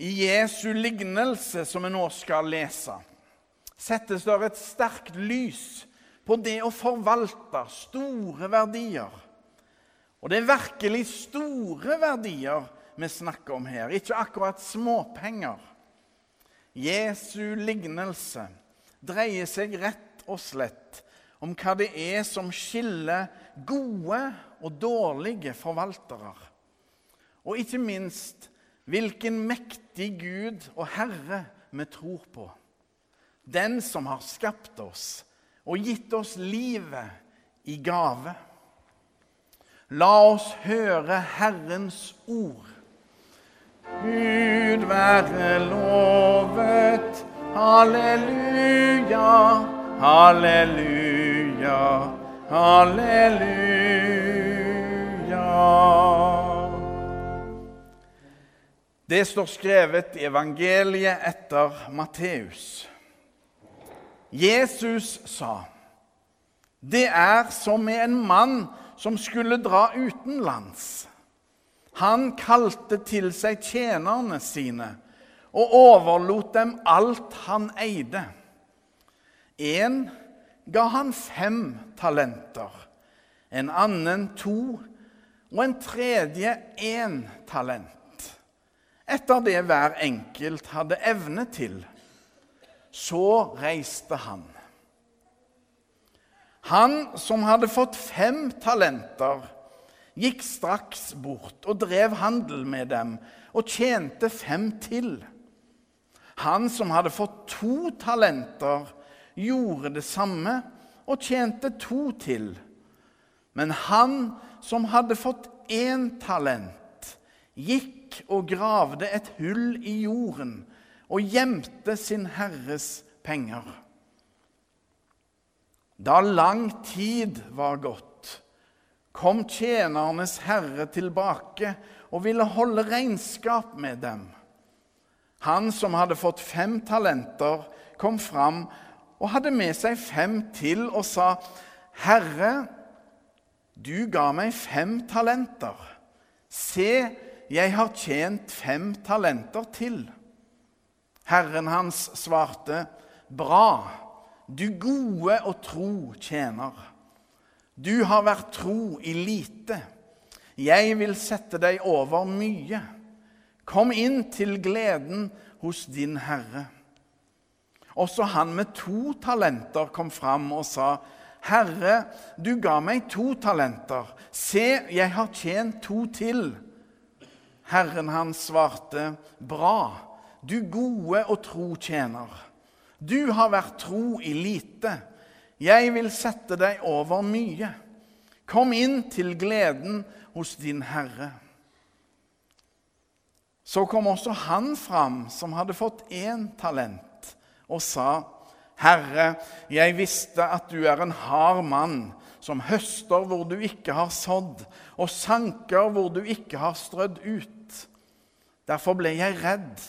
I Jesu lignelse, som vi nå skal lese, settes det et sterkt lys på det å forvalte store verdier. Og det er virkelig store verdier vi snakker om her, ikke akkurat småpenger. Jesu lignelse dreier seg rett og slett om hva det er som skiller gode og dårlige forvaltere. Og ikke minst hvilken mektig Gud og Herre vi tror på. Den som har skapt oss og gitt oss livet i gave. La oss høre Herrens ord. Gud være lovet. Halleluja, halleluja, halleluja. Det står skrevet i evangeliet etter Matteus. Jesus sa, 'Det er som med en mann som skulle dra utenlands.' Han kalte til seg tjenerne sine og overlot dem alt han eide. En ga han fem talenter, en annen to og en tredje én talent, etter det hver enkelt hadde evne til. Så reiste han. Han som hadde fått fem talenter, gikk straks bort og drev handel med dem og tjente fem til. Han som hadde fått to talenter, gjorde det samme og tjente to til. Men han som hadde fått én talent, gikk og gravde et hull i jorden og gjemte sin herres penger. Da lang tid var gått, kom tjenernes herre tilbake og ville holde regnskap med dem. Han som hadde fått fem talenter, kom fram og hadde med seg fem til og sa, 'Herre, du ga meg fem talenter. Se, jeg har tjent fem talenter til.' Herren hans svarte, 'Bra, du gode og tro tjener.' Du har vært tro i lite. Jeg vil sette deg over mye. Kom inn til gleden hos din Herre. Også han med to talenter kom fram og sa, 'Herre, du ga meg to talenter. Se, jeg har tjent to til.' Herren hans svarte, 'Bra, du gode og tro tjener. Du har vært tro i lite. Jeg vil sette deg over mye. Kom inn til gleden hos din Herre.' Så kom også han fram som hadde fått én talent, og sa, 'Herre, jeg visste at du er en hard mann, som høster hvor du ikke har sådd, og sanker hvor du ikke har strødd ut.' Derfor ble jeg redd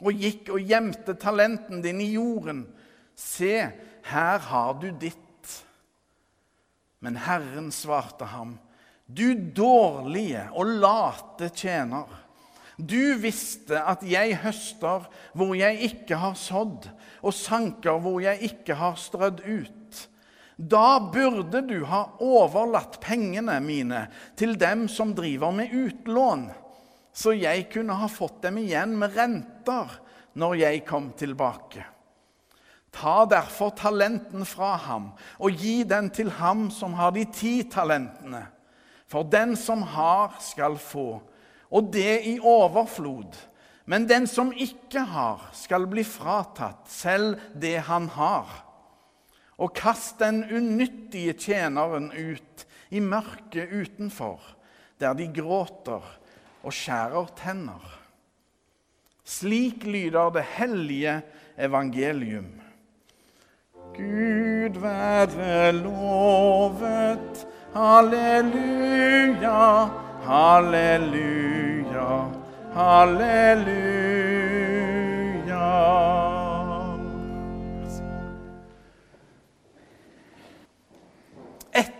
og gikk og gjemte talenten din i jorden. Se, her har du ditt. Men Herren svarte ham, du dårlige og late tjener. Du visste at jeg høster hvor jeg ikke har sådd, og sanker hvor jeg ikke har strødd ut. Da burde du ha overlatt pengene mine til dem som driver med utlån, så jeg kunne ha fått dem igjen med renter når jeg kom tilbake. Ta derfor talenten fra ham og gi den til ham som har de ti talentene. For den som har, skal få, og det i overflod. Men den som ikke har, skal bli fratatt selv det han har. Og kast den unyttige tjeneren ut i mørket utenfor, der de gråter og skjærer tenner. Slik lyder det hellige evangelium. Gud være lovet. Halleluja, halleluja, halleluja.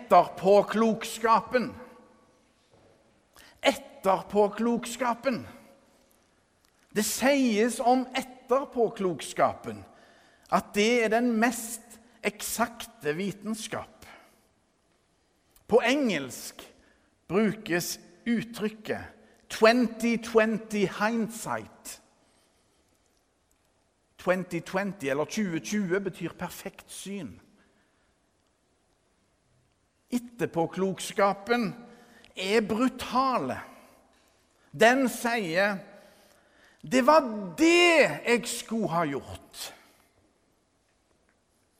Etterpåklokskapen. Etterpåklokskapen. Det sies om etterpåklokskapen at det er den mest eksakte vitenskap. På engelsk brukes uttrykket 2020 hindsight. 2020 eller 2020 betyr perfekt syn. Etterpåklokskapen er brutale. Den sier 'Det var det jeg skulle ha gjort'.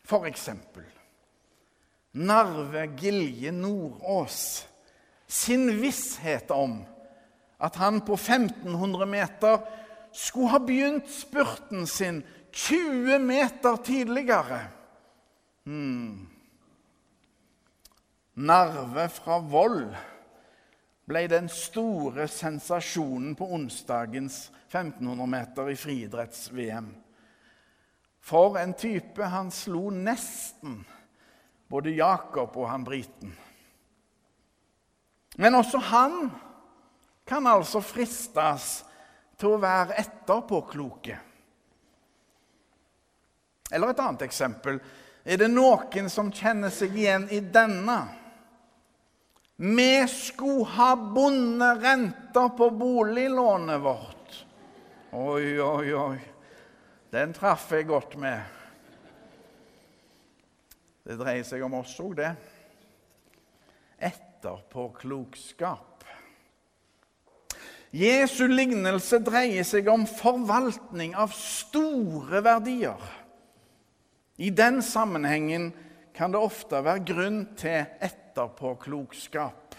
For eksempel Narve Gilje Nordås sin visshet om at han på 1500 meter skulle ha begynt spurten sin 20 meter tidligere. Hmm. Narve fra Vold ble den store sensasjonen på onsdagens 1500 meter i friidretts-VM. For en type! Han slo nesten både Jakob og han briten. Men også han kan altså fristes til å være etterpåkloke. Eller et annet eksempel. Er det noen som kjenner seg igjen i denne? Vi skulle ha bundet renta på boliglånet vårt. Oi, oi, oi. Den traff jeg godt med. Det dreier seg om oss òg, det. Etterpåklokskap. Jesu lignelse dreier seg om forvaltning av store verdier. I den sammenhengen kan det ofte være grunn til etterpåklokskap.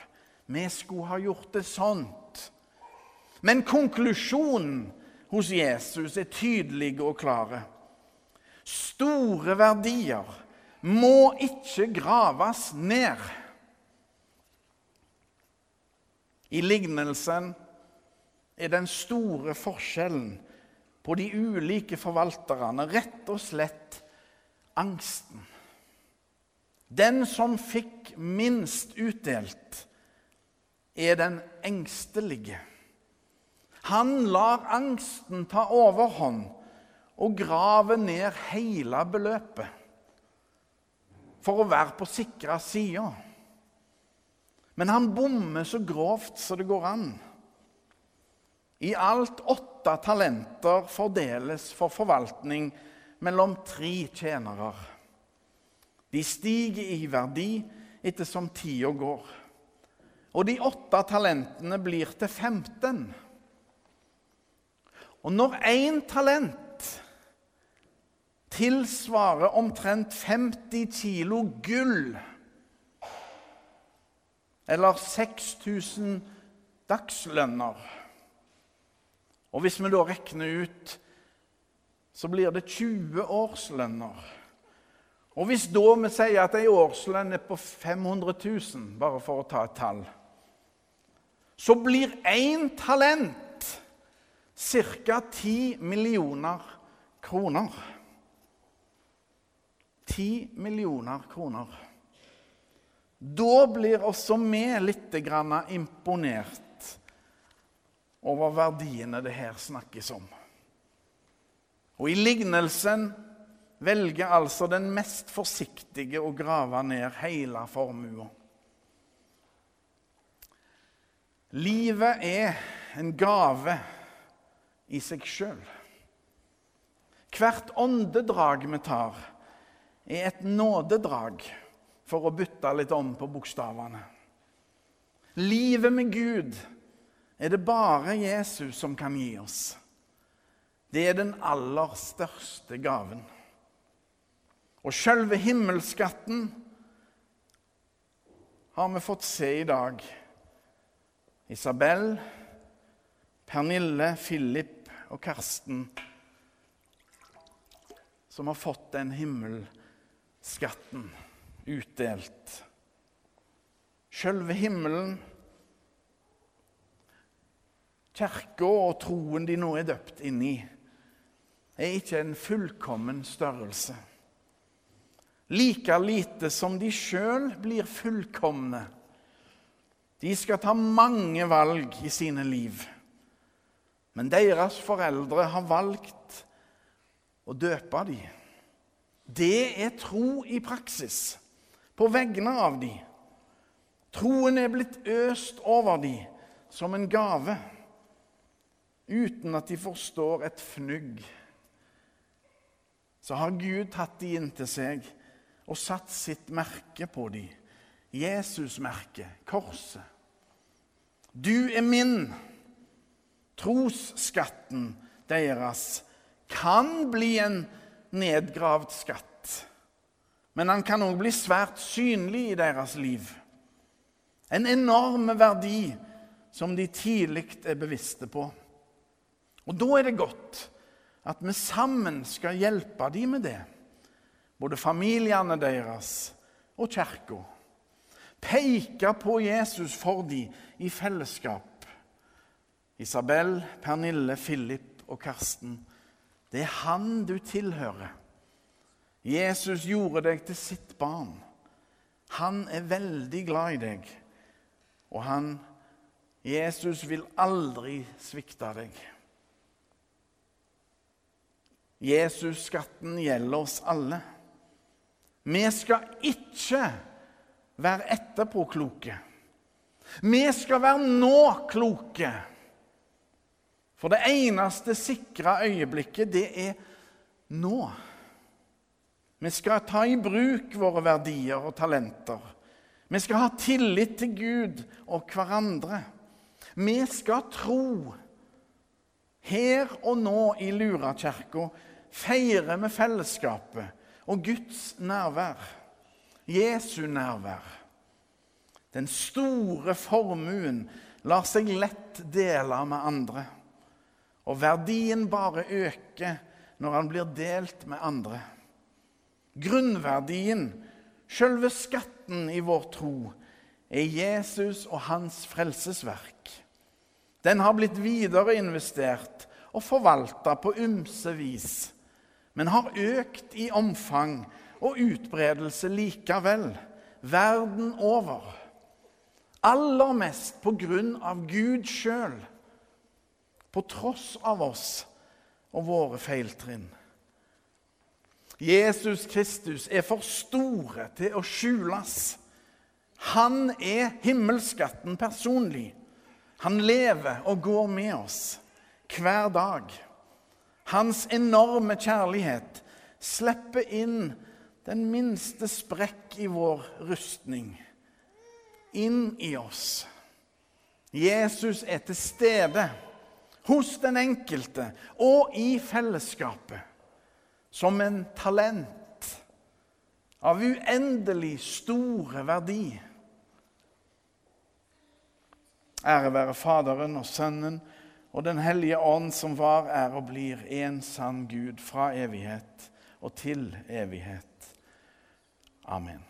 Vi skulle ha gjort det sånt. Men konklusjonen hos Jesus er tydelig og klare. Store verdier må ikke graves ned. I lignelsen er den store forskjellen på de ulike forvalterne rett og slett angsten. Den som fikk minst utdelt, er den engstelige. Han lar angsten ta overhånd og grave ned hele beløpet for å være på sikra sida. Men han bommer så grovt så det går an. I alt åtte talenter fordeles for forvaltning mellom tre tjenere. De stiger i verdi ettersom tida går. Og de åtte talentene blir til 15. Og når én talent tilsvarer omtrent 50 kilo gull, eller 6000 dagslønner og hvis vi da regner ut, så blir det 20 årslønner. Og hvis da vi sier at ei årslønn er på 500 000, bare for å ta et tall, så blir én talent ca. 10 millioner kroner. 10 millioner kroner. Da blir også vi litt imponert over verdiene det her snakkes om. Og i lignelsen velger altså den mest forsiktige å grave ned hele formua. Livet er en gave i seg sjøl. Hvert åndedrag vi tar, er et nådedrag, for å bytte litt om på bokstavene. Livet med Gud er det bare Jesus som kan gi oss. Det er den aller største gaven. Og sjølve himmelskatten har vi fått se i dag. Isabel, Pernille, Philip og Karsten som har fått den himmelskatten utdelt. Sjølve himmelen kirka og troen de nå er døpt inn i, er ikke en fullkommen størrelse. Like lite som de sjøl blir fullkomne. De skal ta mange valg i sine liv. Men deres foreldre har valgt å døpe dem. Det er tro i praksis, på vegne av dem. Troen er blitt øst over dem som en gave, uten at de forstår et fnugg. Så har Gud tatt dem inn til seg og satt sitt merke på dem. Jesusmerket, korset. Du er min. Trosskatten deres kan bli en nedgravd skatt, men han kan òg bli svært synlig i deres liv. En enorm verdi som de tidlig er bevisste på. Og Da er det godt at vi sammen skal hjelpe dem med det, både familiene deres og kirka. Peke på Jesus for dem i fellesskap. Isabel, Pernille, Philip og Karsten. Det er han du tilhører. Jesus gjorde deg til sitt barn. Han er veldig glad i deg. Og han, Jesus, vil aldri svikte deg. Jesus-skatten gjelder oss alle. Vi skal ikke være etterpåkloke. Vi skal være nå-kloke. For det eneste sikre øyeblikket, det er nå. Vi skal ta i bruk våre verdier og talenter. Vi skal ha tillit til Gud og hverandre. Vi skal tro. Her og nå i Lurakirka feirer vi fellesskapet og Guds nærvær. Jesu nærvær. Den store formuen lar seg lett dele med andre. Og verdien bare øker når han blir delt med andre. Grunnverdien, selve skatten i vår tro, er Jesus og hans frelsesverk. Den har blitt videreinvestert og forvalta på ymse vis, men har økt i omfang og utbredelse likevel, verden over. Aller mest på grunn av Gud sjøl, på tross av oss og våre feiltrinn. Jesus Kristus er for store til å skjules. Han er himmelskatten personlig. Han lever og går med oss hver dag. Hans enorme kjærlighet slipper inn den minste sprekk i vår rustning. Inn i oss. Jesus er til stede hos den enkelte og i fellesskapet som en talent av uendelig store verdi. Ære være Faderen og Sønnen og Den hellige ånd, som var, er og blir en sann Gud fra evighet og til evighet. Amen.